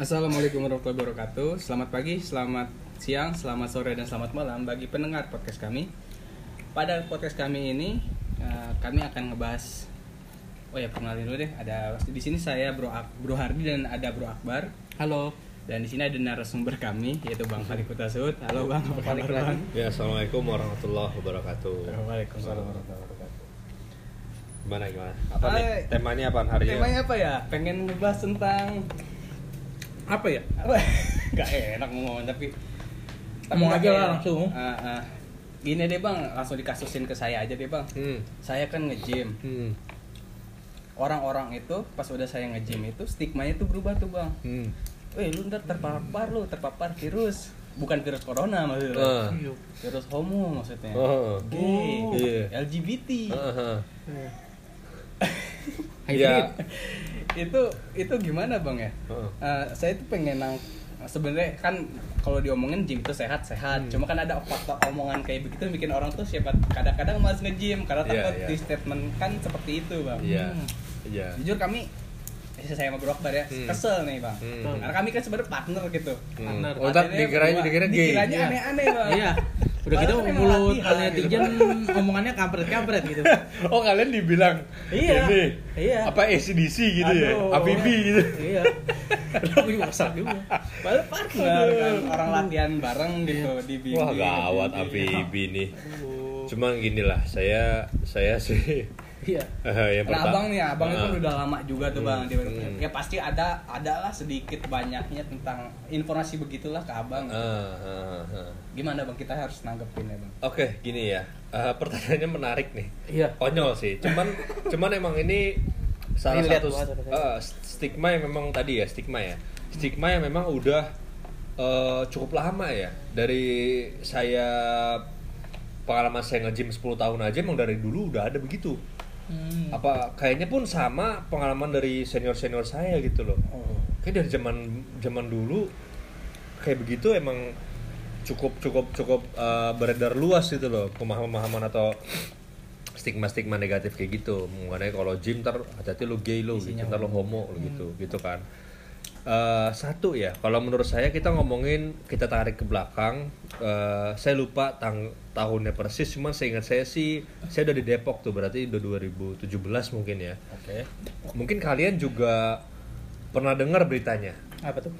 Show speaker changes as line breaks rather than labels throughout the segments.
Assalamualaikum warahmatullahi wabarakatuh. Selamat pagi, selamat siang, selamat sore dan selamat malam bagi pendengar podcast kami. Pada podcast kami ini eh, kami akan ngebahas Oh ya, kenalin dulu deh. Ada di sini saya Bro Ak- Bro Hardi dan ada Bro Akbar. Halo. Dan di sini ada narasumber kami yaitu Bang Falik Kutasud. Halo Bang, apa kabar Bang?
Ya, assalamualaikum warahmatullahi wabarakatuh.
Waalaikumsalam warahmatullahi wabarakatuh.
Gimana gimana? Apa nih?
Hai.
Temanya apa hari ini?
Temanya apa ya? Pengen ngebahas tentang
apa ya
nggak enak ngomong tapi
Ngomong aja lah langsung.
Ah. gini deh bang langsung dikasusin ke saya aja deh bang
Hmm.
saya kan nge-gym
Hmm.
orang-orang itu pas udah saya nge-gym itu stigmanya tuh berubah tuh bang
Hmm.
Weh lu ntar terpapar lu terpapar virus bukan virus corona maksudnya
Ah.
virus homo maksudnya
Oh.
gay
Iya.
LGBT
Ah, ah.
Hybrid.
Itu itu gimana bang ya
Heeh.
Eh, saya tuh pengen nang sebenarnya kan kalau diomongin gym itu sehat sehat
Hmm.
cuma kan ada faktor omongan kayak begitu bikin orang tuh siapa kadang-kadang malas nge-gym karena
Iya,
takut
iya.
di statement kan seperti itu bang
Iya.
Hmm.
Iya.
jujur kami eh, saya sama Bro Akbar ya
Hmm.
kesel nih bang
Hmm.
karena kami kan sebenarnya partner gitu
Hmm.
Partner.
Oh, tak
Partnernya
dikiranya
berdua.
dikira gay.
dikiranya
Iya.
aneh-aneh bang
iya udah gitu
kan
mulut kalian
gitu.
netizen omongannya kampret kampret gitu
Oh, kalian dibilang
Iya.
ini
Iya.
apa ACDC gitu ya?
Aduh.
APB gitu.
iya aku juga kesal juga
Padahal partner kan orang latihan bareng gitu di bimbing
Wah, gawat APB nih. Cuma gini lah, saya saya sih
iya
yang
Nah abang nih, abang itu udah lama juga tuh bang. Di-
Hmm.
Ya pasti ada, ada lah sedikit banyaknya tentang informasi begitulah ke abang. Gimana bang? Kita harus nanggepin ya bang.
Oke, gini ya. Eh, pertanyaannya menarik nih.
iya
Konyol sih. Cuman cuman emang ini salah
Relate
satu
banget
eh, stigma yang memang tadi ya, stigma ya. Stigma yang memang udah eh, cukup lama ya. Dari saya pengalaman saya nge-gym 10 tahun aja emang dari dulu udah ada begitu.
Hmm.
Apa kayaknya pun sama pengalaman dari senior-senior saya gitu loh.
Oh.
Kayak dari zaman zaman dulu kayak begitu emang cukup cukup cukup uh, beredar luas gitu loh pemahaman-pemahaman atau stigma-stigma negatif kayak gitu mengenai kalau gym ntar hati-hati lu gay lu gitu,
Isinya
ntar lu homo lu gitu gitu kan Eh, satu ya kalau menurut saya kita ngomongin kita tarik ke belakang. Eh, saya lupa tang tahunnya persis cuman seingat saya sih saya udah di Depok tuh berarti udah 2017 mungkin ya.
Oke.
mungkin kalian juga pernah dengar beritanya?
Apa tuh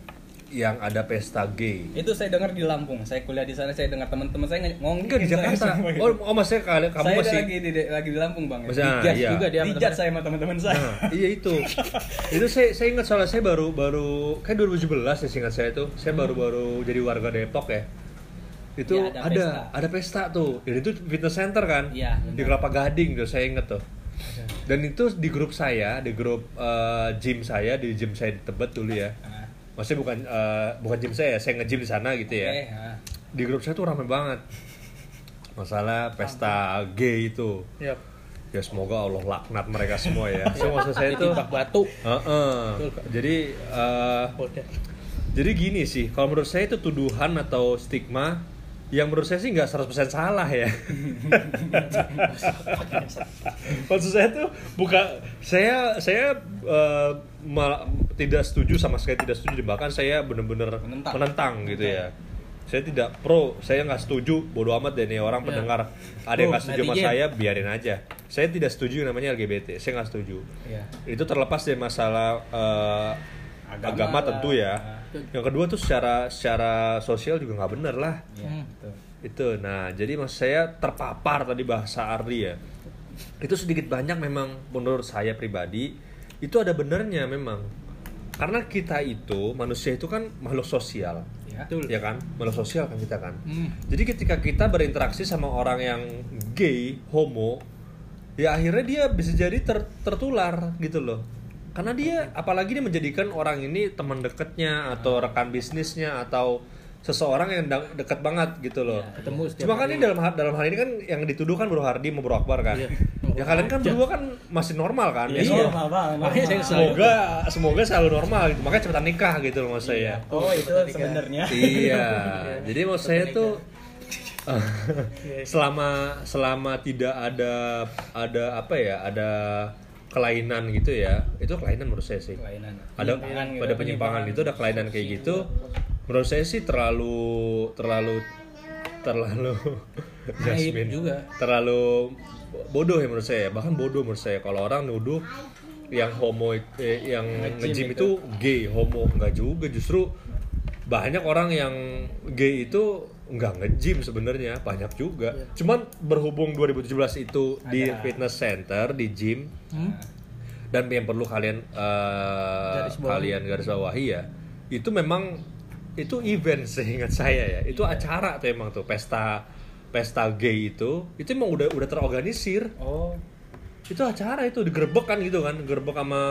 yang ada pesta gay.
Itu saya dengar di Lampung. Saya kuliah di sana. Saya dengar teman-teman saya ngomong
Enggak di Jakarta. Oh, oh maksudnya kalian kamu
saya
masih
lagi di lagi di Lampung bang.
Masih- ah,
Dijat
iya.
juga dia.
Teman-teman.
saya sama teman-teman saya.
Nah, iya itu. itu saya saya ingat soalnya saya baru baru kayak 2017 ya seingat saya tuh. Saya baru-baru jadi warga Depok ya. Itu
Iya, ada
ada
pesta.
ada pesta tuh. Dan itu fitness center kan?
Iya,
Di. Kelapa Gading tuh saya inget tuh. Dan itu di grup saya, di grup eh, gym saya, di gym saya di Tebet dulu ya. Maksudnya bukan eh, bukan gym saya, saya nge-gym di sana gitu ya.
Oke. ah.
Di grup saya tuh rame banget. Masalah pesta gay itu.
iya
Ya semoga Allah laknat mereka semua ya. So maksud saya itu
batu
Heeh. Jadi eh,
Udah.
jadi gini sih, kalau menurut saya itu tuduhan atau stigma yang menurut saya sih nggak 100% salah ya. Maksud saya tuh bukan saya saya eh, mal- tidak setuju sama sekali tidak setuju bahkan saya benar-benar
Menentang.
menentang, gitu ya. Saya tidak pro, saya nggak setuju. Bodoh amat deh nih orang
Ya.
pendengar ada yang nggak setuju sama saya, biarin aja. Saya tidak setuju namanya LGBT. Saya nggak setuju
Iya.
itu terlepas dari masalah eh,
Agama
agama,
lah.
tentu ya yang kedua tuh secara secara sosial juga nggak bener lah
betul.
itu nah jadi maksud saya terpapar tadi bahasa Ardi ya itu sedikit banyak memang menurut saya pribadi itu ada benernya memang karena kita itu manusia itu kan makhluk sosial
Iya.
Betul.
ya kan makhluk sosial kan kita kan
Hmm.
jadi ketika kita berinteraksi sama orang yang gay, homo, ya akhirnya dia bisa jadi ter- tertular gitu loh. Karena dia apalagi dia menjadikan orang ini teman dekatnya atau rekan bisnisnya atau seseorang yang dekat banget gitu loh.
Iya,
ketemu setiap
Cuma kan
hari.
ini dalam hal- dalam hal ini kan yang dituduhkan Bro Hardi sama Bro Akbar kan.
Iya.
Ya kalian kan
Aja.
berdua kan masih normal kan.
Iya,
Ya,
Iya.
normal banget. Normal.
Semoga semoga selalu normal gitu. Makanya cepetan nikah gitu loh maksud saya.
Oh itu sebenarnya.
Iya. Jadi maksud saya tuh selama selama tidak ada ada apa ya ada kelainan gitu ya. Itu kelainan menurut saya sih.
Kelainan.
Ada
Penyimpangan gitu.
pada penyimpangan gitu ada kelainan kayak gitu. Menurut saya sih terlalu terlalu terlalu Jasmine
juga.
terlalu bodoh ya menurut saya. Bahkan bodoh menurut saya. Kalau orang nuduh yang homo eh, yang nge-gym itu gay homo. Nggak juga. Justru banyak orang yang gay itu nggak nge-gym sebenarnya banyak juga. Cuman berhubung 2017 itu di fitness center di gym
Hmm?
dan yang perlu kalian eh,
Garis
kalian garis bawahi ya itu memang itu event seingat saya ya. Itu acara tuh emang tuh pesta pesta gay itu itu emang udah udah terorganisir.
Oh.
Itu acara itu digerebek kan gitu kan gerebek sama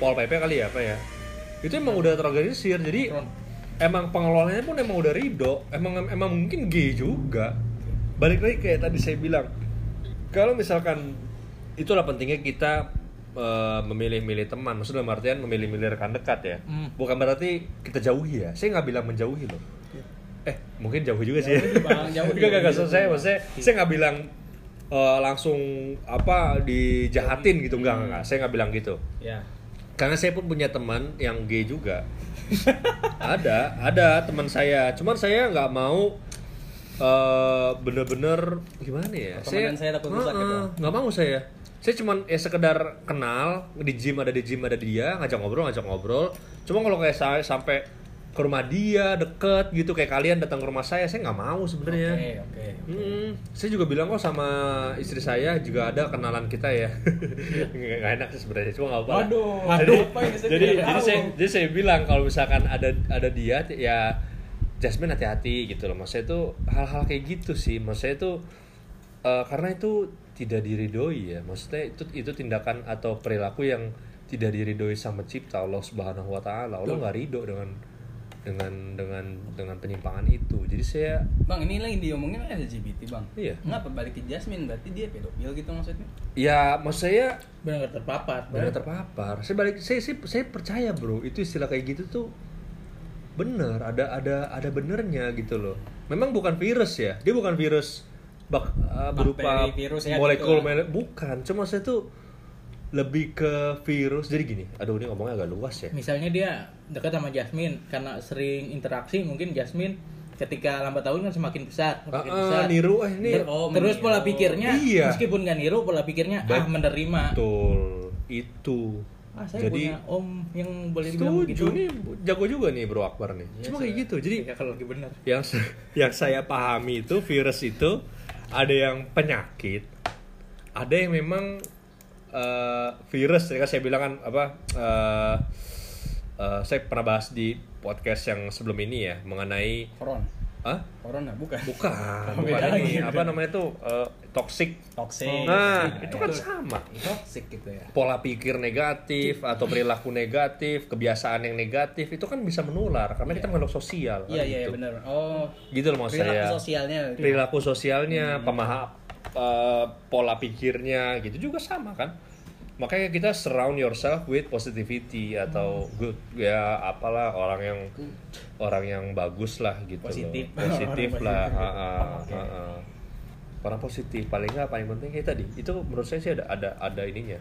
pol pp kali ya apa ya. Itu emang udah terorganisir jadi emang pengelolanya pun emang udah ridho. Emang emang mungkin gay juga. Balik lagi kayak tadi saya bilang. Kalau misalkan itulah pentingnya kita eh, memilih-milih teman. Maksudnya dalam artian memilih-milih rekan dekat ya.
Hmm.
bukan berarti kita jauhi ya. Saya nggak bilang menjauhi loh. Eh mungkin jauh juga sih. Ya.
Bang.
Enggak, enggak, enggak, saya maksudnya saya nggak bilang eh, langsung apa dijahatin gitu. Enggak, enggak. saya nggak bilang gitu.
Ya
karena saya pun punya teman yang gay juga ada ada teman saya. Cuman saya nggak mau eh, bener-bener gimana ya?
Pertemanan saya takut rusak gitu.
Nggak mau saya. Saya cuman ya sekedar kenal di gym ada di gym ada dia ngajak ngobrol ngajak ngobrol. Cuma kalau kayak saya sampai ke rumah dia deket gitu kayak kalian datang ke rumah saya saya nggak mau sebenarnya
oke oke
Hmm, saya juga bilang kok sama istri saya juga ada kenalan kita ya. Nggak nggak enak sih sebenarnya, cuma nggak.
Waduh,
jadi,
apa? Saya
jadi, jadi
tahu.
saya, jadi saya bilang kalau misalkan ada ada dia, ya Jasmine hati-hati gitu loh. Maksudnya itu hal-hal kayak gitu sih. Maksudnya itu eh, karena itu tidak diridoi ya. Maksudnya itu itu tindakan atau perilaku yang tidak diridoi sama cipta Allah Subhanahu wa taala. Allah nggak ridho dengan dengan dengan dengan penyimpangan itu. Jadi saya
bang ini lagi diomongin LGBT bang
Iya.
ngapa balik ke Jasmine berarti dia pedofil gitu maksudnya
Ya, maksud saya
Benar terpapar.
benar terpapar. Saya balik, saya, saya, saya percaya bro, itu istilah kayak gitu tuh bener, ada ada ada benernya gitu loh. Memang bukan virus ya, dia bukan virus bak, uh, berupa
virus ya
molekul,
gitu
bukan. Cuma saya tuh lebih ke virus. Jadi gini, aduh ini ngomongnya agak luas ya.
Misalnya dia dekat sama Jasmine karena sering interaksi mungkin Jasmine ketika lambat tahun kan semakin besar, semakin
Ah, ah,
besar.
niru eh ini
Ter-
Oh,
terus pola pikirnya
Iya.
meskipun nggak niru pola pikirnya ah
Bet-
menerima.
betul itu.
Ah, saya
Jadi
punya om yang boleh dibilang begitu.
nih jago juga nih Bro Akbar nih.
Iya,
Cuma
saya-
kayak gitu. Jadi
Ya, kalau lagi benar.
yang yang saya pahami itu virus itu ada yang penyakit, ada yang memang eh, virus. Ya kan saya bilang kan apa? eh, eh, saya pernah bahas di podcast yang sebelum ini ya mengenai,
corona
ah
corona bukan
bukan,
Oh,
bukan ini
lagi.
apa namanya tuh eh, toxic.
toxic
Nah
Nah,
itu kan sama.
toxic gitu ya
Pola pikir negatif atau perilaku negatif, kebiasaan yang negatif itu kan bisa menular karena kita makhluk sosial.
iya iya iya,
gitu.
benar oh
Gitu loh maksud
perilaku
saya.
sosialnya
perilaku sosialnya,
Hmm.
pemaham eh, pola pikirnya gitu juga sama kan. Makanya kita surround yourself with positivity atau
Hmm.
good ya apalah orang yang orang yang bagus lah gitu
Positif.
loh. Positif
Orang
lah,
positif.
ha-ha,
Oke.
ha-ha. Orang positif paling nggak paling penting kayak tadi. Itu menurut saya sih ada ada ada ininya.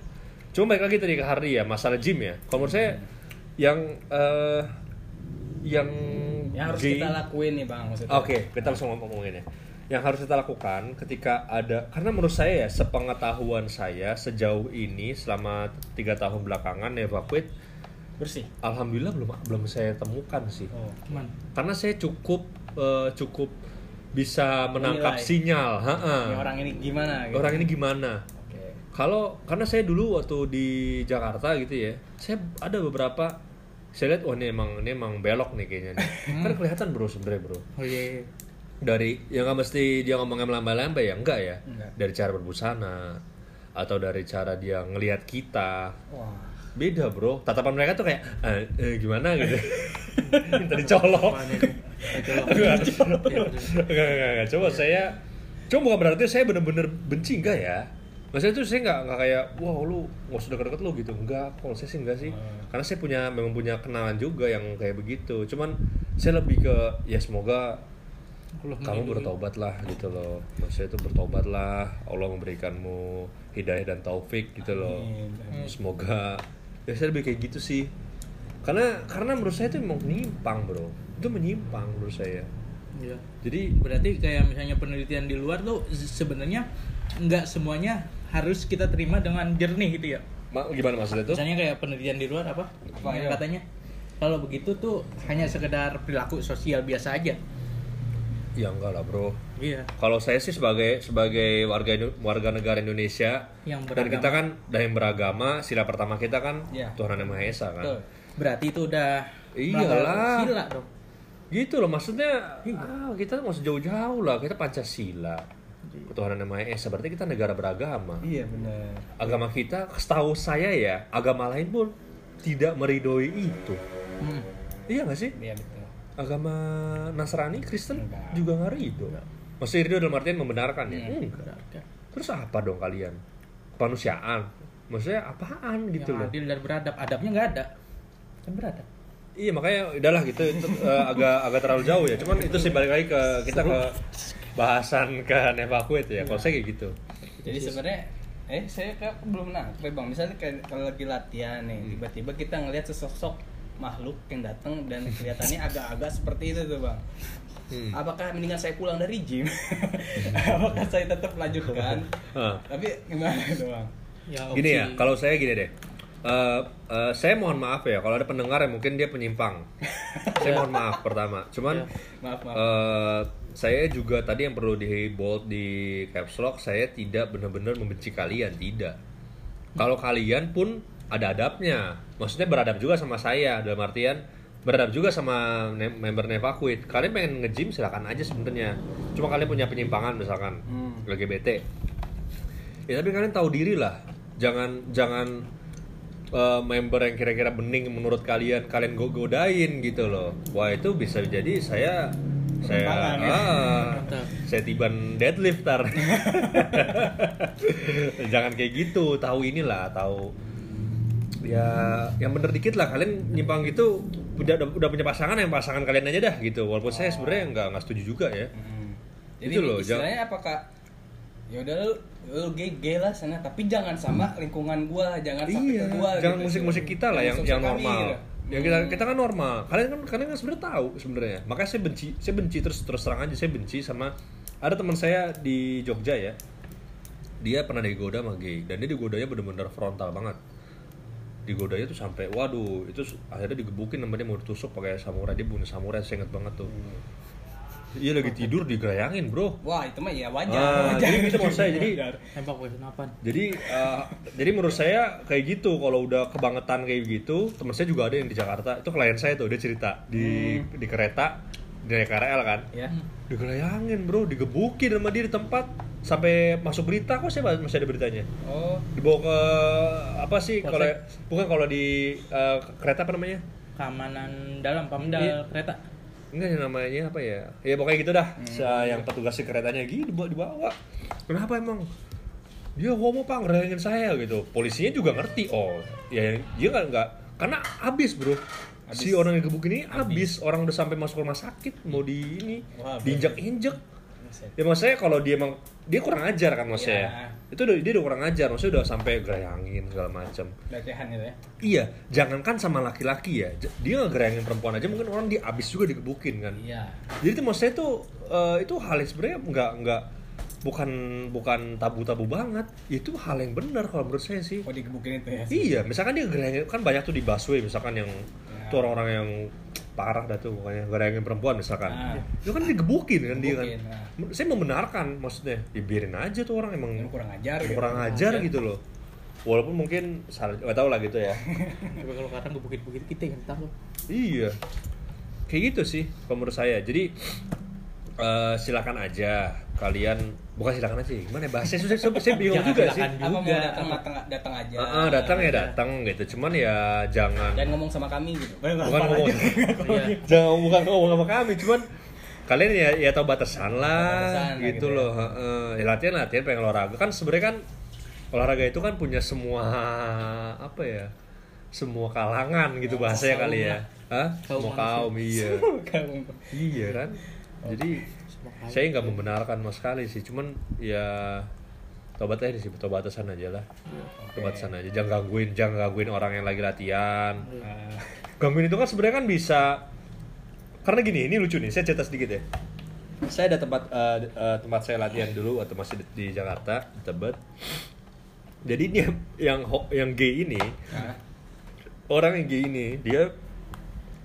Cuma balik lagi tadi ke Hardy ya, masalah gym ya. Kalau menurut saya yang eh yang
yang harus kita lakuin nih bang maksudnya
Oke, kita langsung ngomongin ya. Yang harus kita lakukan ketika ada karena menurut saya ya sepengetahuan saya sejauh ini selama tiga tahun belakangan evacuate
bersih
alhamdulillah belum belum saya temukan sih.
oh
Cuman
Karena saya cukup eh, cukup bisa menangkap
Menilai.
sinyal, ha-ha.
ini orang ini gimana gitu
Orang ini gimana?
oke
Kalau karena saya dulu waktu di Jakarta gitu ya, saya ada beberapa saya lihat wah ini emang ini emang belok nih kayaknya nih. kan kelihatan bro sebenarnya bro
oh iya. iya.
Dari ya nggak mesti dia ngomongnya melambai-lambai ya? Enggak ya?
Enggak.
dari cara berbusana atau dari cara dia ngelihat kita.
Wah.
Beda bro. Tatapan mereka tuh kayak "Eh, eh, gimana? gitu.
Itu loh.
enggak,
Iya,
enggak, coba saya coba bukan berarti saya bener-bener benci enggak ya? Maksudnya tuh saya nggak nggak kayak wah lu nggak usah deket-deket lu gitu. Enggak kalau saya sih enggak sih. Karena saya punya memang punya kenalan juga yang kayak begitu. Cuman saya lebih ke ya semoga
Allah
kamu bertobat lah gitu loh maksudnya itu bertobat lah Allah memberikanmu hidayah dan taufik gitu loh
Amin.
semoga ya saya lebih kayak gitu sih karena karena menurut saya itu emang menyimpang bro itu menyimpang menurut saya
Iya.
jadi
Berarti kayak misalnya penelitian di luar tuh se- sebenarnya nggak semuanya harus kita terima dengan jernih gitu ya.
ma- gimana maksudnya tuh
Misalnya kayak penelitian di luar apa?
Apa,
Yang
ya?
katanya kalau begitu tuh hanya sekedar perilaku sosial biasa aja.
Ya enggak lah bro
Iya.
kalau saya sih sebagai sebagai warga warga negara Indonesia
Yang
dan
beragama.
kita kan dan yang beragama sila pertama kita kan
Iya.
Tuhan yang Maha Esa kan
Betul.
Berarti itu udah
Iyalah.
sila dong.
gitu loh maksudnya ah, kita nggak usah jauh-jauh lah kita Pancasila ketuhanan yang Maha Esa berarti kita negara beragama
Iya benar.
agama kita setahu saya ya agama lain pun tidak meridoi itu
Hmm.
iya gak sih
Iya betul.
Agama Nasrani Kristen
Enggak.
juga nggak ridho. Maksudnya ridho dalam artian membenarkan ya?
Hmm.
enggak.
Berarti
terus apa dong kalian? Kemanusiaan. Maksudnya apaan gitu
yang
loh?
adil dan beradab. Adabnya nggak ada. Kan beradab.
iya makanya udahlah gitu. Itu eh, agak agak terlalu jauh ya. Cuman itu sih balik lagi ke kita ke bahasan ke evakuate ya. Kalau saya kayak gitu.
Jadi sebenarnya eh saya kayak belum ya, bang. Misalnya kayak kalau lagi latihan nih, tiba-tiba kita ngelihat sesosok makhluk yang datang dan kelihatannya agak-agak seperti itu tuh bang.
Hmm.
Apakah mendingan saya pulang dari gym? Apakah saya tetap lanjutkan?
Ah.
Tapi gimana tuh bang?
Ya,
Gini ya, kalau saya gini deh. Eh, eh, saya mohon maaf ya kalau ada pendengar yang mungkin dia penyimpang. saya mohon maaf pertama. Cuman
Maaf maaf.
eh, saya juga tadi yang perlu di bold di caps lock saya tidak benar-benar membenci kalian, tidak. Kalau kalian pun ada adabnya. Maksudnya beradab juga sama saya dalam artian beradab juga sama ne- member Nevakuit. Kalian pengen nge-gym silakan aja sebenarnya. Cuma kalian punya penyimpangan misalkan
Hmm.
LGBT. Ya tapi kalian tahu diri lah. Jangan jangan eh, member yang kira-kira bening menurut kalian kalian go godain gitu loh. Wah itu bisa jadi saya saya
ya.
ah,
Mantap.
saya tiban deadlift tar. jangan kayak gitu. Tahu inilah tahu ya yang bener dikit lah kalian nyimpang gitu udah udah punya pasangan yang pasangan kalian aja dah gitu. Walaupun saya sebenarnya nggak nggak setuju juga ya.
Hmm. Jadi
Itu loh,
istilahnya apakah ya udah lu, lu gay, gay lah sana. Tapi jangan sama lingkungan gua, jangan sampai
iya
ke gua
jangan
gitu.
musik-musik kita lah yang yang
kami,
normal.
gitu.
ya kita kita kan normal. Kalian kan kalian kan sebenarnya tahu sebenarnya. Makanya saya benci saya benci terus terus terang aja. Saya benci sama ada teman saya di Jogja ya. Dia pernah digoda sama gay dan dia digodanya bener-bener frontal banget digodanya tuh sampai waduh itu akhirnya digebukin namanya mau ditusuk pakai samurai dia punya samurai saya inget banget tuh iya lagi tidur digerayangin bro
Wah, itu mah ya wajar.
Ah,
wajar.
jadi gitu maksud saya jadi.
Tembak senapan.
jadi eh, jadi menurut saya kayak gitu kalau udah kebangetan kayak gitu teman saya juga ada yang di Jakarta itu klien saya tuh dia cerita di di kereta di naik KRL kan
ya.
digerayangin bro digebukin sama dia di tempat sampai masuk berita kok saya masih ada beritanya?
Oh,
dibawa ke apa sih kalau bukan kalau di eh, kereta apa namanya?
Keamanan dalam pamdal
Iya.
kereta.
enggak yang namanya apa ya? Ya pokoknya gitu dah. Sa- yang petugas di keretanya gitu dibawa dibawa. Kenapa emang? Dia homo pak ngerayangin saya gitu. Polisinya juga ngerti. Oh ya dia nggak nggak. Karena abis bro. Si orang yang gebuk ini abis orang udah sampai masuk rumah sakit mau di ini diinjak injek. Ya maksudnya kalau dia emang dia kurang ajar kan maksudnya
Iya.
itu udah dia udah kurang ajar maksudnya udah sampai gerayangin segala macam
Lecehan gitu ya.
iya jangankan sama laki-laki ya dia ngegerayangin perempuan aja mungkin orang dia abis juga digebukin kan
Iya.
jadi itu maksudnya tuh eh, itu hal yang sebenarnya nggak nggak bukan bukan tabu-tabu banget itu hal yang benar kalau menurut saya sih
Oh, digebukin itu ya.
iya misalkan dia gerayangin kan banyak tuh di busway misalkan yang
Ya.
tuh orang-orang yang parah dah tuh pokoknya gerayangin perempuan misalkan
Ah.
itu kan digebukin kan dia kan
Digebukin, ah.
saya membenarkan maksudnya dibiarin aja tuh orang emang
Yang kurang ajar gitu.
kurang ajar gitu loh walaupun mungkin salah nggak tahu lah gitu ya
Tapi kalau kadang gebukit-gebukit kita yang tahu.
Iya. Kayak gitu sih menurut saya. Jadi eh, silakan aja kalian bukan silakan aja gimana ya bahasanya susah susah saya bingung
Jangan
juga sih.
Apa mau
Juga.
datang datang datang aja.
Ah, ah, datang ya
Iya.
datang gitu. Cuman ya jangan
Dan ngomong sama kami gitu.
bukan ngomong
aja.
Iya.
jangan bukan ngomong sama kami cuman kalian ya ya tahu batasan lah
Batasan
gitu
gitu ya.
loh Heeh. ya latihan latihan pengen olahraga kan sebenarnya kan olahraga itu kan punya semua apa ya semua kalangan gitu bahasanya kali ya. Hah?
Kaum
semua kaum iya iya kan jadi saya nggak membenarkan sama sekali sih. Cuman ya tobatnya di sini tobat aja lah.
Oke.
tobat aja. Jangan gangguin jangan gangguin orang yang lagi latihan.
Eh,
gangguin itu kan sebenarnya kan bisa karena gini ini lucu nih saya cerita sedikit ya. Saya ada tempat eh, eh, tempat saya latihan dulu waktu masih di, di Jakarta di Tebet. Jadi dia yang yang gay ini
ah,
orang yang gay ini dia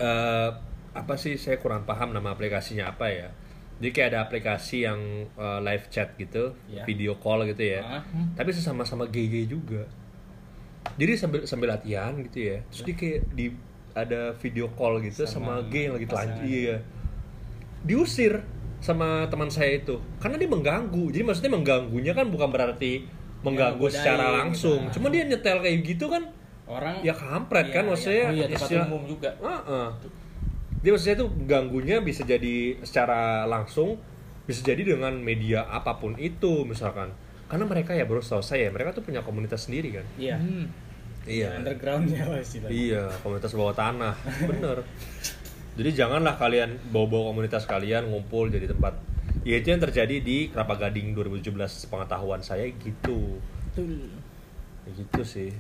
eh, apa sih saya kurang paham nama aplikasinya apa ya. Jadi kayak ada aplikasi yang eh, live chat gitu
Iya.
video call gitu ya.
Ah.
tapi sesama-sama gay-gay juga. Jadi sambil sambil latihan gitu ya. Terus dia kayak di ada video call gitu sama,
Sama
gay yang lagi telanjang iya. Diusir sama teman saya itu. Karena dia mengganggu. Jadi maksudnya mengganggunya kan bukan berarti mengganggu
ngegodain
secara
gitu.
langsung. Cuma dia nyetel kayak gitu kan
orang
ya kampret kan
Iya,
maksudnya.
Oh iya,
istilah-
umum juga.
Heeh. Dia maksudnya tuh ganggunya bisa jadi secara langsung bisa jadi dengan media apa pun itu misalkan. Karena mereka ya bro setahu saya mereka tuh punya komunitas sendiri kan?
Iya.
Hmm.
iya.
Undergroundnya pasti lah.
iya komunitas bawah tanah. Bener. Jadi janganlah kalian bawa-bawa komunitas kalian ngumpul jadi tempat. Ya itu yang terjadi di Kelapa Gading 2017 pengetahuan saya gitu.
Betul.
Ya gitu sih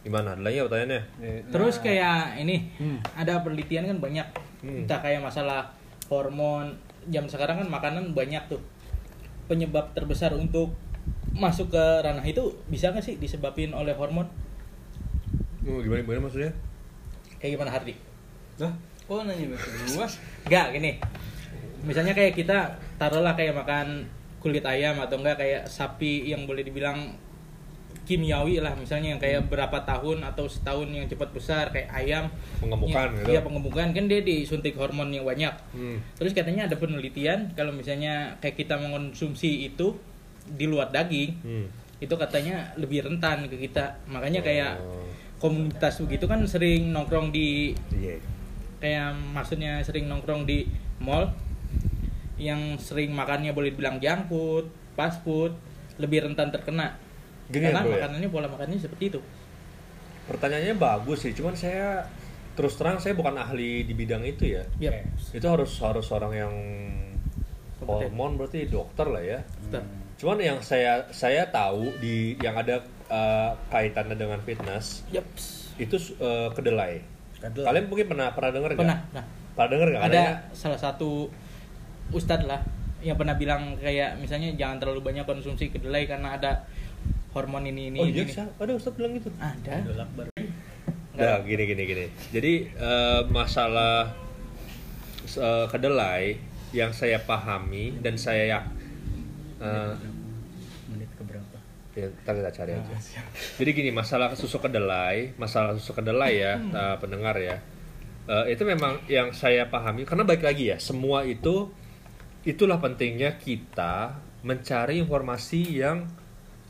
gimana? Ada lagi ya pertanyaannya?
Eh,
Terus
nah,
kayak ini
Hmm.
ada penelitian kan banyak.
Hmm.
entah kayak masalah hormon jam sekarang kan makanan banyak tuh. Penyebab terbesar untuk masuk ke ranah itu bisa nggak sih disebabin oleh hormon?
Oh, gimana gimana maksudnya?
Kayak gimana Hardi?
Lah, kok nanya begitu gua?
Enggak gini. Misalnya kayak kita taruhlah kayak makan kulit ayam atau enggak kayak sapi yang boleh dibilang kimiawi lah misalnya yang kayak berapa tahun atau setahun yang cepat besar kayak ayam
Pengemukan
Iya,
gitu.
iya pengemukan kan dia disuntik hormon yang banyak
hmm.
terus katanya ada penelitian kalau misalnya kayak kita mengonsumsi itu di luar daging
Hmm.
itu katanya lebih rentan ke kita makanya kayak
Oh.
komunitas begitu kan sering nongkrong di
Iya.
kayak maksudnya sering nongkrong di mall yang sering makannya boleh junk food, fast food, lebih rentan terkena.
Gini
Karena
ya, bro, ya.
makanannya pola makannya seperti itu.
Pertanyaannya bagus sih, cuman saya terus terang saya bukan ahli di bidang itu ya.
Yap.
Itu harus harus orang yang hormon berarti dokter lah ya.
Betul.
Cuman yang saya saya tahu di yang ada eh, kaitannya dengan fitness
Yap.
itu eh, kedelai.
Kedelai.
Kalian mungkin pernah pernah dengar nggak?
Pernah. Nah,
Pernah dengar nggak?
ada
Katanya-
salah satu ustadz lah yang pernah bilang kayak misalnya jangan terlalu banyak konsumsi kedelai karena ada hormon ini ini
Oh iya, ada Ustaz bilang gitu.
Ada.
Nah, gini gini gini. Jadi eh, masalah eh, kedelai yang saya pahami dan saya ya eh,
Menit ke berapa?
ya, ntar kita cari aja.
Ah, siap.
Jadi gini, masalah susu kedelai, masalah susu kedelai ya, eh, pendengar ya. Eh, itu memang yang saya pahami karena baik lagi ya, semua itu itulah pentingnya kita mencari informasi yang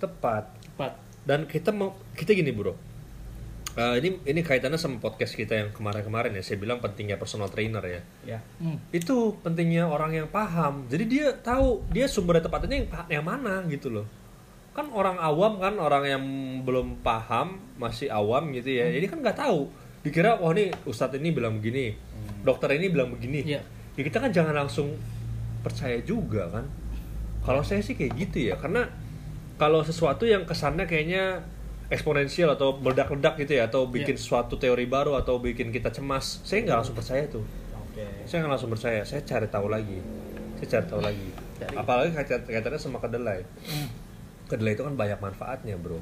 tepat.
Cepat.
dan kita mau kita gini bro. Eh, ini ini kaitannya sama podcast kita yang kemarin-kemarin ya. Saya bilang pentingnya personal trainer ya.
Ya.
Hmm.
itu pentingnya orang yang paham. Jadi dia tahu dia sumber tepatannya yang, yang mana gitu loh. Kan orang awam kan orang yang belum paham masih awam gitu ya. Jadi kan nggak tahu. Dikira wah ini ustadz ini bilang begini dokter ini bilang begini.
Iya.
ya kita kan jangan langsung percaya juga kan. Kalau saya sih kayak gitu ya. Karena kalau sesuatu yang kesannya kayaknya eksponensial atau meledak-ledak gitu ya atau bikin
Iya.
suatu teori baru atau bikin kita cemas saya nggak langsung percaya tuh
Oke.
saya nggak langsung percaya saya cari tahu lagi saya cari tahu lagi
Cari.
apalagi kaitan kaitannya sama kedelai
Hmm.
kedelai itu kan banyak manfaatnya bro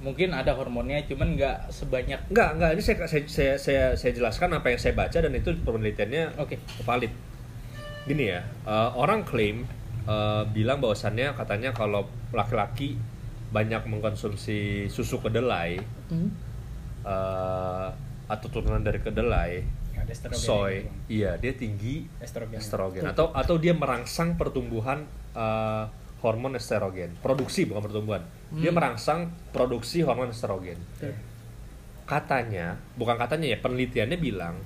Mungkin ada hormonnya cuman nggak sebanyak
Enggak, enggak. Ini saya, saya, saya, saya, saya jelaskan apa yang saya baca dan itu penelitiannya
Oke.
valid. Gini ya, eh, orang klaim eh, bilang bahwasannya katanya kalau laki-laki banyak mengkonsumsi susu kedelai
Hmm.
eh, atau turunan dari kedelai,
estrogen
soy,
itu, Bang.
iya dia tinggi
Estrogen.
estrogen atau atau dia merangsang pertumbuhan eh, hormon estrogen, produksi bukan pertumbuhan. Dia
Hmm.
merangsang produksi hormon estrogen
Oke.
katanya bukan katanya ya penelitiannya bilang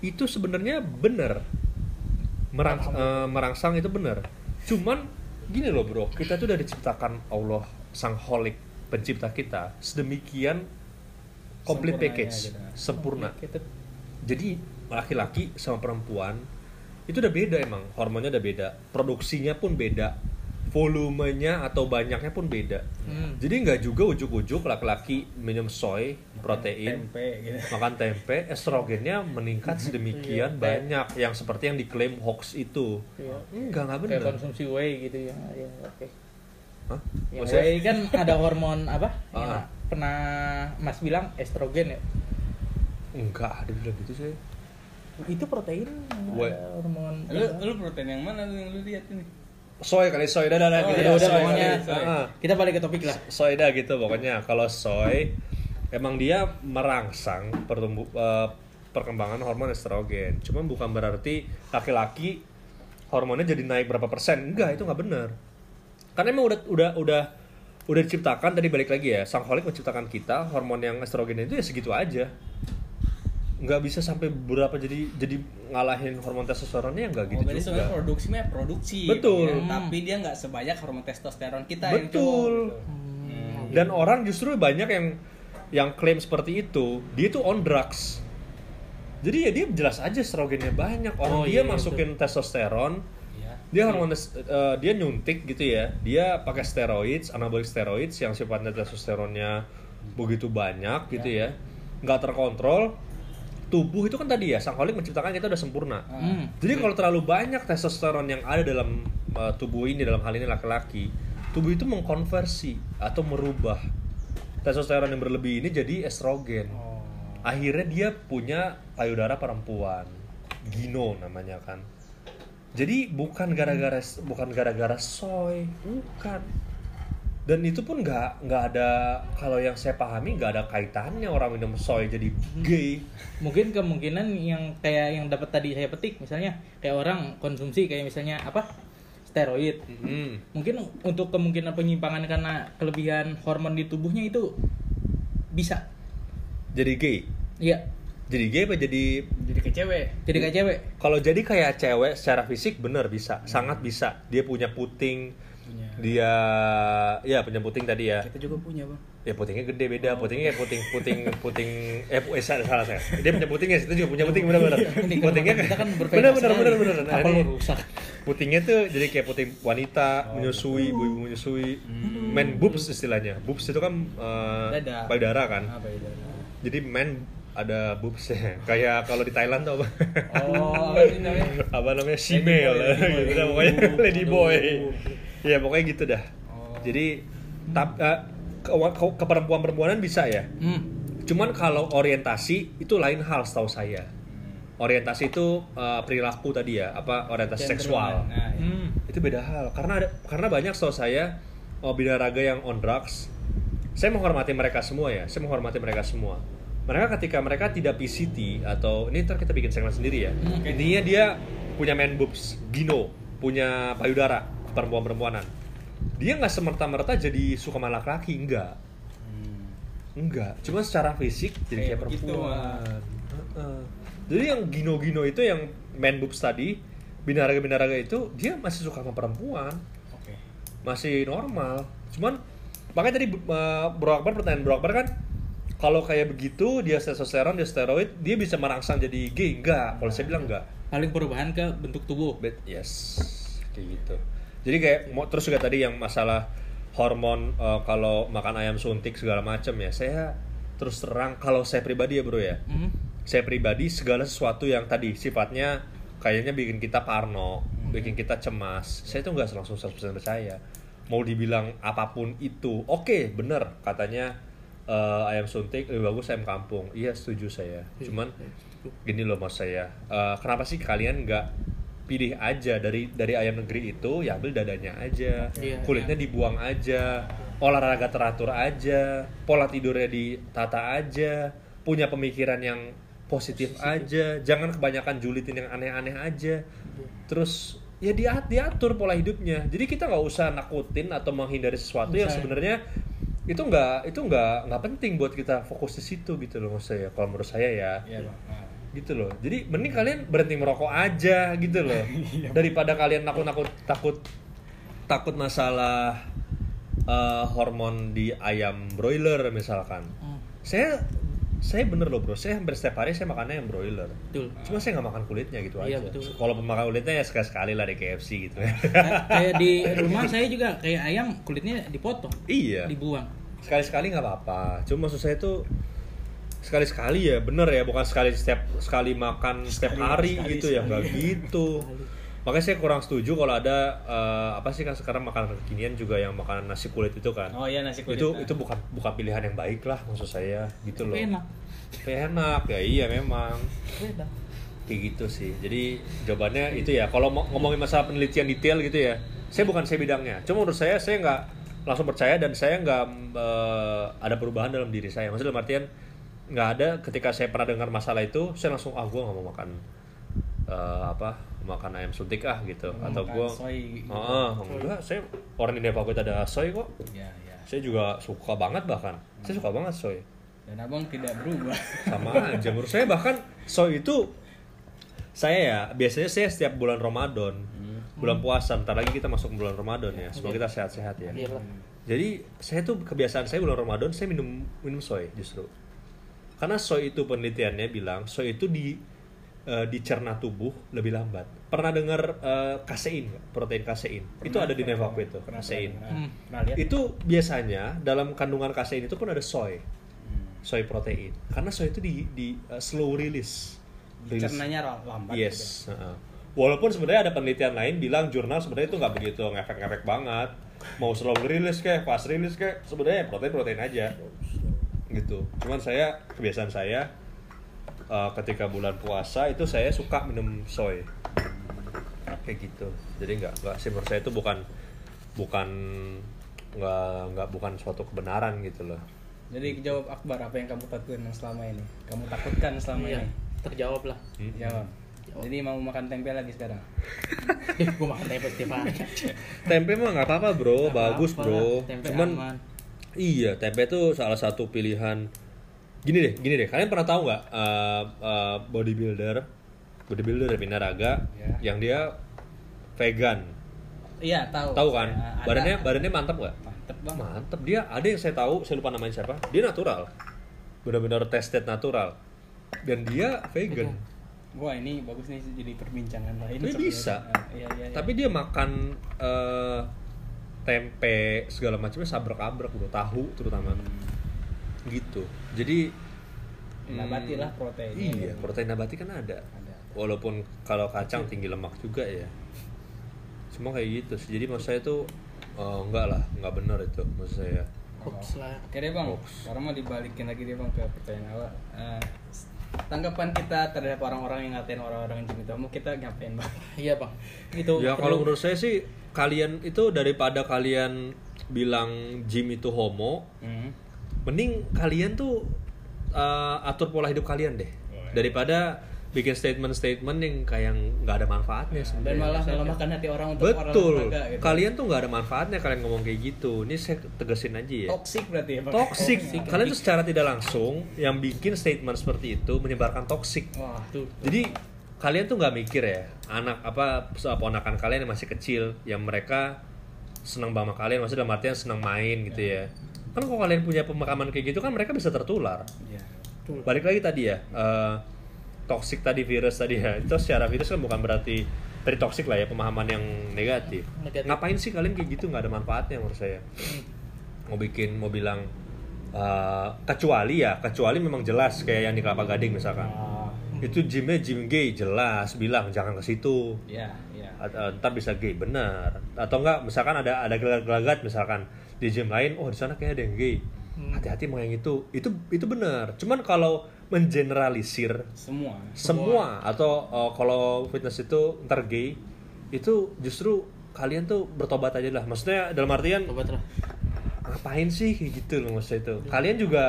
itu sebenarnya benar Merang- eh, merangsang itu benar cuman gini loh bro. Kita tuh udah diciptakan Allah sang holik pencipta kita sedemikian complete
Sempurnanya
package
gitu.
sempurna. Jadi laki-laki sama perempuan itu udah beda emang. Hormonnya udah beda. Produksinya pun beda volumenya atau banyaknya pun beda.
Hmm.
Jadi nggak juga ujuk-ujuk laki-laki minum soy, protein,
tempe gitu
makan tempe, estrogennya meningkat sedemikian
Iya.
banyak yang seperti yang diklaim hoax itu.
Iya.
Enggak, nggak
Kayak
benar.
konsumsi whey gitu ya. Ya, oke.
Hah? Maksudnya?
whey kan ada hormon apa?
Ah.
pernah Mas bilang estrogen ya.
Enggak, ada bilang gitu sih.
Itu protein yang
Whey.
ada hormon.
lu lu protein yang mana yang lu lihat ini
Soy kali soy dah dah
Oh,
gitu
udah
dah,
udah
soy
pokoknya
kali.
soy.
Ah,
kita balik ke topik lah.
soy dah gitu pokoknya. Kalau soy emang dia merangsang pertumbuh eh, perkembangan hormon estrogen. Cuma bukan berarti laki-laki hormonnya jadi naik berapa persen. Enggak, itu nggak benar. Karena emang udah udah udah udah diciptakan tadi balik lagi ya. Sang holik menciptakan kita hormon yang estrogen itu ya segitu aja. Nggak bisa sampai berapa jadi jadi ngalahin hormon testosteronnya nggak gitu
oh,
juga.
produksi mah produksi
Betul.
ya.
Hmm.
tapi dia nggak sebanyak hormon testosteron kita yang
Betul.
cowok gitu.
Hmm.
Dan orang justru banyak yang yang klaim seperti itu, dia tuh on drugs. Jadi ya dia jelas aja estrogennya banyak. Orang
Oh,
dia
iya,
masukin testosteron,
Iya.
dia hormon eh, dia nyuntik gitu ya. Dia pakai steroids, anabolic steroids yang sifatnya testosteronnya begitu banyak gitu ya. nggak terkontrol. Tubuh itu kan tadi ya, sang holik menciptakan kita udah sempurna.
Hmm.
Jadi kalau terlalu banyak testosteron yang ada dalam uh, tubuh ini dalam hal ini laki-laki, tubuh itu mengkonversi atau merubah testosteron yang berlebih ini jadi estrogen.
Oh.
Akhirnya dia punya payudara perempuan, gino namanya kan. Jadi bukan gara-gara bukan gara-gara soy, bukan. Dan itu pun nggak nggak ada kalau yang saya pahami nggak ada kaitannya orang minum soy jadi gay.
Mungkin kemungkinan yang kayak yang dapat tadi saya petik misalnya kayak orang konsumsi kayak misalnya apa? steroid.
Hmm.
Mungkin untuk kemungkinan penyimpangan karena kelebihan hormon di tubuhnya itu bisa.
Jadi gay.
Iya.
Jadi gay apa jadi
jadi ke cewek
Jadi kayak cewek.
Kalau jadi kayak cewek secara fisik bener bisa, sangat bisa. Dia punya puting,
punya
dia ya punya puting tadi ya.
kita juga punya bang
Ya putingnya gede beda, putingnya kayak puting puting puting eh, pu- eh salah, salah saya. Dia punya puting ya, situ juga punya puting bener-bener.
Ini kan
Putingnya
kita kan
bener
sekali.
bener bener. Nah,
Apa
ini
lu rusak?
putingnya tuh jadi kayak puting wanita menyusui, ibu-ibu menyusui, men boobs istilahnya. Boobs itu kan eh,
Dada.
payudara kan.
itu
Jadi men ada boobsnya kayak kalau di Thailand tuh apa?
oh apa namanya?
Apa namanya?
Ladyboy,
gitu pokoknya lady boy. ya pokoknya gitu dah.
Oh.
jadi tap eh, ke, ke- ke perempuan-perempuanan bisa ya?
Hmm.
cuman kalau orientasi itu lain hal setahu saya. Orientasi itu eh, perilaku tadi ya apa orientasi
Cenderung,
seksual.
nah, iya.
Hmm.
itu beda hal. Karena ada karena banyak setahu saya oh, binaraga yang on drugs. Saya menghormati mereka semua ya. Saya menghormati mereka semua mereka ketika mereka tidak PCT atau ini ntar kita bikin segmen sendiri ya.
Hmm,
oke.
intinya dia punya man boobs gino punya payudara perempuan perempuanan dia nggak semerta-merta jadi suka sama laki-laki enggak.
Hmm.
enggak. Cuma secara fisik jadi kayak,
Kayak
perempuan. Heeh. jadi yang gino-gino itu yang man boobs tadi binaraga-binaraga itu dia masih suka sama perempuan.
Oke.
Masih normal. Cuman makanya tadi uh, Bro Akbar pertanyaan Bro Akbar kan kalau kayak begitu dia testosteron dia steroid dia bisa merangsang jadi gay enggak kalau saya bilang enggak
Paling perubahan ke bentuk tubuh.
But yes kayak gitu jadi kayak mau terus juga tadi yang masalah hormon uh, kalau makan ayam suntik segala macam ya saya terus terang kalau saya pribadi ya bro ya
Hmm.
saya pribadi segala sesuatu yang tadi sifatnya kayaknya bikin kita parno, bikin kita cemas. Saya tuh nggak langsung 100% percaya. Mau dibilang apa pun itu, oke, bener katanya eh, ayam suntik lebih bagus ayam kampung. Iya setuju saya. Cuman gini loh mas saya, eh, kenapa sih kalian nggak pilih aja? Dari dari ayam negeri itu ya ambil dadanya aja,
Iya,
kulitnya dibuang aja, olahraga teratur aja, pola tidurnya ditata aja, punya pemikiran yang positif, aja, jangan kebanyakan julitin yang aneh-aneh aja. Terus ya diat diatur pola hidupnya. Jadi kita nggak usah nakutin atau menghindari sesuatu yang
Bisa.
sebenarnya itu nggak itu nggak nggak penting buat kita fokus di situ gitu loh maksud saya. Kalau menurut saya ya
iya
gitu loh. Jadi mending kalian berhenti merokok aja gitu loh. Daripada kalian nakut-nakut takut takut masalah eh, hormon di ayam broiler misalkan.
Hmm.
Saya saya bener loh bro. Saya hampir setiap hari saya makannya yang broiler.
Betul.
Cuma saya nggak makan kulitnya gitu
Iya,
aja.
betul.
kalau makan kulitnya ya sekali sekali lah di KFC gitu. Ya
Kayak- di rumah saya juga kayak ayam kulitnya dipotong
iya.
dibuang.
Sekali sekali nggak apa-apa. Cuma maksud saya tuh sekali sekali ya bener ya. Bukan sekali setiap sekali makan setiap hari
sekali,
gitu ya.
Sekali.
nggak gitu makanya saya kurang setuju kalau ada eh, apa sih kan sekarang makanan kekinian juga yang makanan nasi kulit itu kan
Oh iya nasi kulit.
itu itu bukan bukan pilihan yang baik lah maksud saya gitu loh.
Tapi enak.
Tapi enak ya iya memang.
Enak.
Kayak gitu sih. Jadi jawabannya itu ya kalau ngomongin masalah penelitian detail gitu ya saya bukan saya bidangnya. Cuma menurut saya saya nggak langsung percaya dan saya nggak eh, ada perubahan dalam diri saya. Maksudnya dalam artian nggak ada ketika saya pernah dengar masalah itu saya langsung ah gue nggak mau makan eh, apa makan ayam suntik ah gitu.
Mau
atau gue
soy gitu.
ah enggak saya orang di Nepal kita ada soy kok.
Iya, iya.
saya juga suka banget bahkan. Saya suka banget soy.
Dan abang tidak berubah.
sama aja menurut saya bahkan soy itu saya ya biasanya saya setiap bulan Ramadan bulan puasa ntar lagi kita masuk bulan Ramadan ya semoga kita sehat-sehat ya.
Lah.
jadi saya tuh kebiasaan saya bulan Ramadan saya minum minum soy justru. Karena soy itu penelitiannya bilang soy itu di eh, dicerna tubuh lebih lambat pernah dengar eh, kasein nggak? protein kasein itu ada di Nevaku itu kasein
pernah,
Hmm.
pernah lihat.
itu biasanya dalam kandungan kasein itu pun ada soy
Hmm.
soy protein karena soy itu di, di uh, slow release Release.
Cernanya lambat.
yes heeh. walaupun sebenarnya ada penelitian lain bilang jurnal sebenarnya itu nggak begitu ngefek-ngefek banget mau slow release kayak fast release kayak sebenarnya protein protein aja gitu cuman saya kebiasaan saya uh, ketika bulan puasa itu saya suka minum soy kayak gitu jadi nggak nggak sih menurut saya itu bukan bukan nggak nggak bukan suatu kebenaran gitu loh
Jadi jawab Akbar apa yang kamu takutkan selama ini? Kamu takutkan selama
Iya,
ini?
terjawab lah.
Hmm.
Jawab. Jadi mau makan tempe lagi sekarang?
gue makan tempe setiap hari.
tempe mah nggak apa-apa bro
Nggak
bagus
apa-apa
bro
tempe
cuman
aman.
iya tempe tuh salah satu pilihan gini deh gini deh kalian pernah tahu nggak uh, uh, bodybuilder bodybuilder dari Minaraga
Ya.
yang dia vegan
Iya tahu.
tahu kan
Saya- ada.
badannya badannya mantap nggak
mantep bang.
mantap dia ada yang saya tahu saya lupa namanya siapa dia natural benar-benar tested natural dan dia vegan
Wah ini bagus nih jadi perbincangan lain.
Ini bisa.
Ah, iya, iya, iya.
tapi dia makan eh, tempe segala macamnya sabrek-abrek bro tahu terutama gitu jadi
nabati
hmm,
lah proteinnya.
iya protein nabati kan ada
Ada.
walaupun kalau kacang tinggi lemak juga ya semua kayak gitu sih jadi maksud saya tuh eh, enggak lah enggak benar itu maksud saya
Hoax lah.
Oke deh bang,
Hoax.
sekarang mau dibalikin lagi deh bang ke pertanyaan awal. Eh, tanggapan kita terhadap orang-orang yang ngatain orang-orang yang itu, mau kita ngapain bang?
Iya bang. Itu
ya kalau menurut saya sih kalian itu daripada kalian bilang gym itu homo
Hmm.
Mending kalian tuh uh, atur pola hidup kalian deh
Oh, iya.
daripada bikin statement-statement yang kayak nggak ada manfaatnya
Dan
sebenarnya.
malah melemahkan hati orang untuk orang
betul
olahraga gitu.
kalian tuh nggak ada manfaatnya kalian ngomong kayak gitu ini saya tegesin aja ya
toxic berarti ya bang?
toxic kalian tuh secara tidak langsung yang bikin statement seperti itu menyebarkan toxic
Wah,
tuh.
jadi kalian tuh nggak mikir ya anak apa ponakan kalian yang masih kecil yang mereka senang sama kalian maksudnya dalam artian senang main gitu ya kan kalau kalian punya pemakaman kayak gitu kan mereka bisa tertular
Iya.
Tuh.
balik lagi tadi ya eh, toxic tadi virus tadi ya itu secara virus kan bukan berarti dari toxic lah ya pemahaman yang negatif.
Negatif.
ngapain sih kalian kayak gitu nggak ada manfaatnya menurut saya mau bikin mau bilang eh, kecuali ya kecuali memang jelas kayak yang di kelapa gading misalkan
Ah,
itu gymnya gym gay jelas bilang jangan ke situ
Iya, iya.
At- eh, ntar bisa gay benar atau enggak misalkan ada ada gelagat misalkan di gym lain oh di sana kayaknya ada yang gay.
Hmm.
hati-hati mau yang itu. Itu itu benar. Cuman kalau mengeneralisir
Semua.
semua atau eh, kalau fitness itu ntar gay itu justru kalian tuh bertobat aja lah. Maksudnya dalam artian
Tobat lah.
ngapain sih kayak gitu loh maksudnya itu. Kalian juga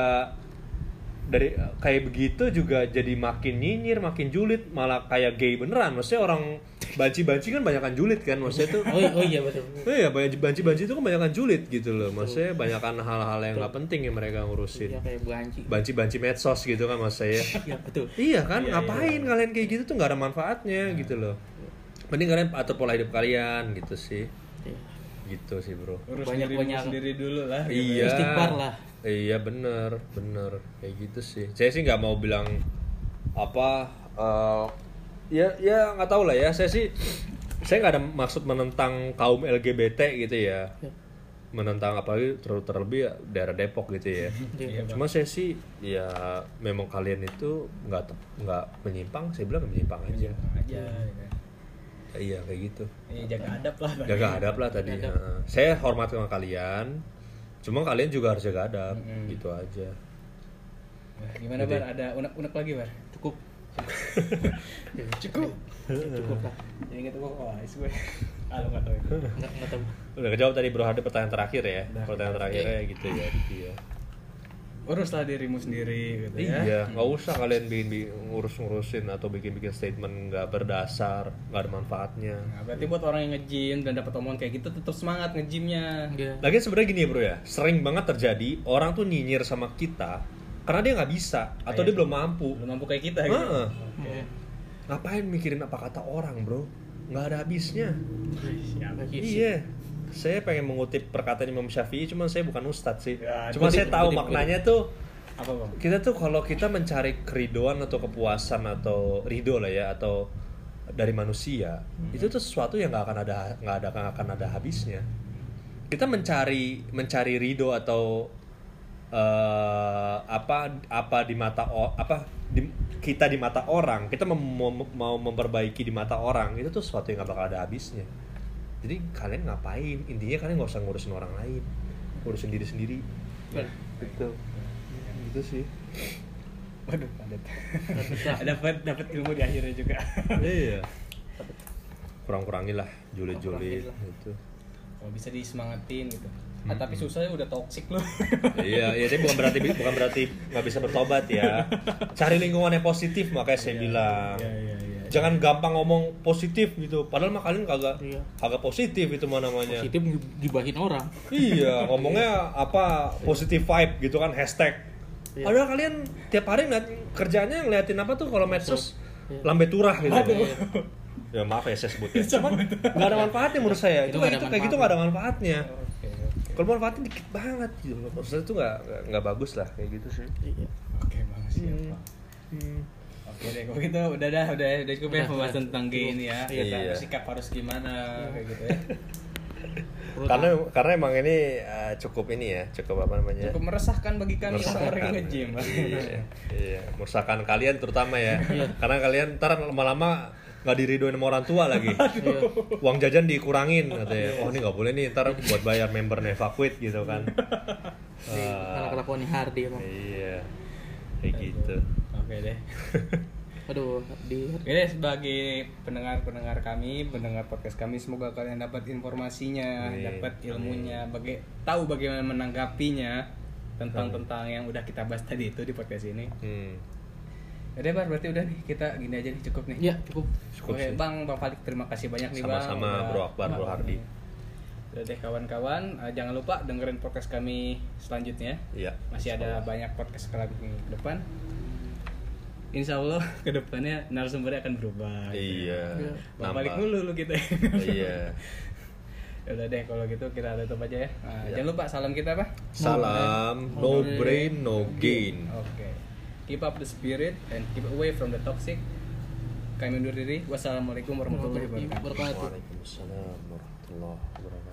dari kayak begitu juga jadi makin nyinyir makin julid malah kayak gay beneran maksudnya orang banci-banci kan banyakan julid kan maksudnya tuh
Oh, oh iya betul.
Iya, banyak banci-banci itu kan banyakan julid gitu loh. Maksudnya banyakan hal-hal yang nggak penting yang mereka
Iya
ngurusin.
kayak banci.
Banci-banci medsos gitu kan maksud saya.
Iya betul.
iya kan,
Iya,
ngapain kalian kayak gitu tuh nggak ada manfaatnya gitu loh. Mending kalian atur pola hidup kalian gitu sih.
Iya.
gitu sih bro
urus
Banyak- banyak-
sendiri dulu lah gitu.
iya
Istighfar lah.
Iya bener bener. Kayak gitu sih. Saya sih nggak mau bilang apa eh, ya ya nggak tahu lah ya. Saya sih saya nggak ada maksud menentang kaum LGBT gitu ya.
Ya.
menentang apalagi ter terlebih ya daerah Depok gitu ya.
Iya.
cuma saya sih ya memang kalian itu nggak nggak menyimpang. Saya bilang nggak menyimpang aja.
Aja gitu.
iya. Kayak gitu.
Iya, jaga adab lah
jaga adab lah tadi
Adab.
Heeh. saya hormat sama kalian cuma kalian juga harus jaga adab
Mm-mm.
gitu aja.
Nah, gimana
Jadi-
bar? Ada unek-unek lagi bar?
Cukup.
cukup.
Cukup lah.
jadi gitu kok oh is gue. Ah nggak tahu itu
Enggak enggak tahu.
udah kejawab tadi bro ada pertanyaan terakhir ya. Pertanyaan terakhirnya gitu ya iya
uruslah dirimu sendiri gitu ya
iya nggak usah kalian bikin, bikin ngurus ngurusin atau bikin bikin statement nggak berdasar nggak ada manfaatnya
Nah, berarti buat orang yang nge-gym dan dapat omongan kayak gitu tetap semangat nge-gymnya.
Iya.
Lagi sebenarnya gini ya bro ya, sering banget terjadi orang tuh nyinyir sama kita karena dia nggak bisa atau
Kayak-
dia belum mampu.
Belum mampu kayak kita gitu.
Heeh.
Oke.
Ngapain mikirin apa kata orang bro? Nggak ada habisnya.
Lagi
Iya. Saya pengen mengutip perkataan Imam Syafi'i, cuman saya bukan ustadz sih.
Ya,
Cuma
kutip,
saya tahu
kutip,
maknanya tuh
Apa bang?
kita tuh kalau kita mencari keridoan atau kepuasan atau ridho lah ya atau dari manusia
Hmm.
itu tuh sesuatu yang nggak akan ada nggak ada nggak akan ada habisnya kita mencari mencari ridho atau eh, apa apa di mata apa di- kita di mata orang kita mem- mau memperbaiki di mata orang itu tuh sesuatu yang nggak bakal ada habisnya jadi kalian ngapain? Intinya kalian nggak usah ngurusin orang lain. Ngurusin diri sendiri. Gitu gitu sih.
Waduh, padat. dapat dapat ilmu di akhirnya juga.
iya. Kurang-kurangin lah julid-julid gitu.
Kalau bisa disemangatin gitu. Ah, tapi susahnya udah toxic loh.
iya iya tapi bukan berarti bukan berarti nggak bisa bertobat ya. Cari lingkungan yang positif makanya saya bilang.
Iya, iya, iya.
Jangan gampang ngomong positif gitu padahal mah kalian kagak
Iya.
kagak positif itu mah namanya
Positif gibahin orang.
iya ngomongnya apa positive vibe gitu kan hashtag
Iya.
padahal kalian tiap hari ngeliat kerjanya ngeliatin apa tuh kalau medsos
Iya.
lambe turah gitu
Aduh.
ya maaf ya saya sebut ya cuman nggak ada manfaatnya menurut saya itu,
Itu
kayak itu kayak gitu nggak ada manfaatnya
Oke, oke.
kalau manfaatnya dikit banget gitu loh maksudnya itu nggak nggak- bagus lah kayak gitu sih
Iya.
Oke, bang siap.
Hmm.
Bang.
Hmm.
Oke deh, kalau gitu udah dah, udah udah cukup ya pembahasan tentang gay ini ya.
Iya.
Kita bersikap harus gimana kayak gitu ya.
Karena karena emang ini eh, cukup ini ya cukup apa namanya
Cukup meresahkan bagi kami
Meresahkan.
seorang. Bang.
iya, iya meresahkan kalian terutama ya
Iya.
karena kalian ntar lama-lama nggak diridoin sama orang tua lagi
Iya.
uang jajan dikurangin katanya oh ini nggak boleh nih ntar buat bayar member evacuate gitu kan Ah,
kelakuan Hardy emang.
iya kayak gitu
Oke deh.
Aduh, di
Oke deh, sebagai pendengar-pendengar kami, pendengar podcast kami, semoga kalian dapat informasinya,
Amin.
dapat ilmunya, baga tahu bagaimana menanggapinya tentang tentang yang udah kita bahas tadi itu di podcast ini.
hmm.
Udah Bar, berarti udah nih kita gini aja nih cukup nih.
ya cukup.
Cukup
Oke,
sih.
Bang, Bang Falik terima kasih banyak nih Bang.
Sama-sama, Bro Akbar, Bro Hardi.
Udah deh kawan-kawan, eh, jangan lupa dengerin podcast kami selanjutnya.
iya
Masih ada banyak podcast kami ke depan. Insya Allah ke depannya narasumbernya akan berubah. gitu.
iya
Iya.
Bang balik dulu lu kita.
iya
Ya Udah deh kalau gitu kita tutup aja ya. Nah,
Iya.
Jangan lupa salam kita apa?
salam no brain no gain
Oke. Keep up the spirit and keep away from the toxic. Kami undur diri. Wassalamualaikum warahmatullahi.
Wabarakatuh.
Waalaikumsalam warahmatullahi wabarakatuh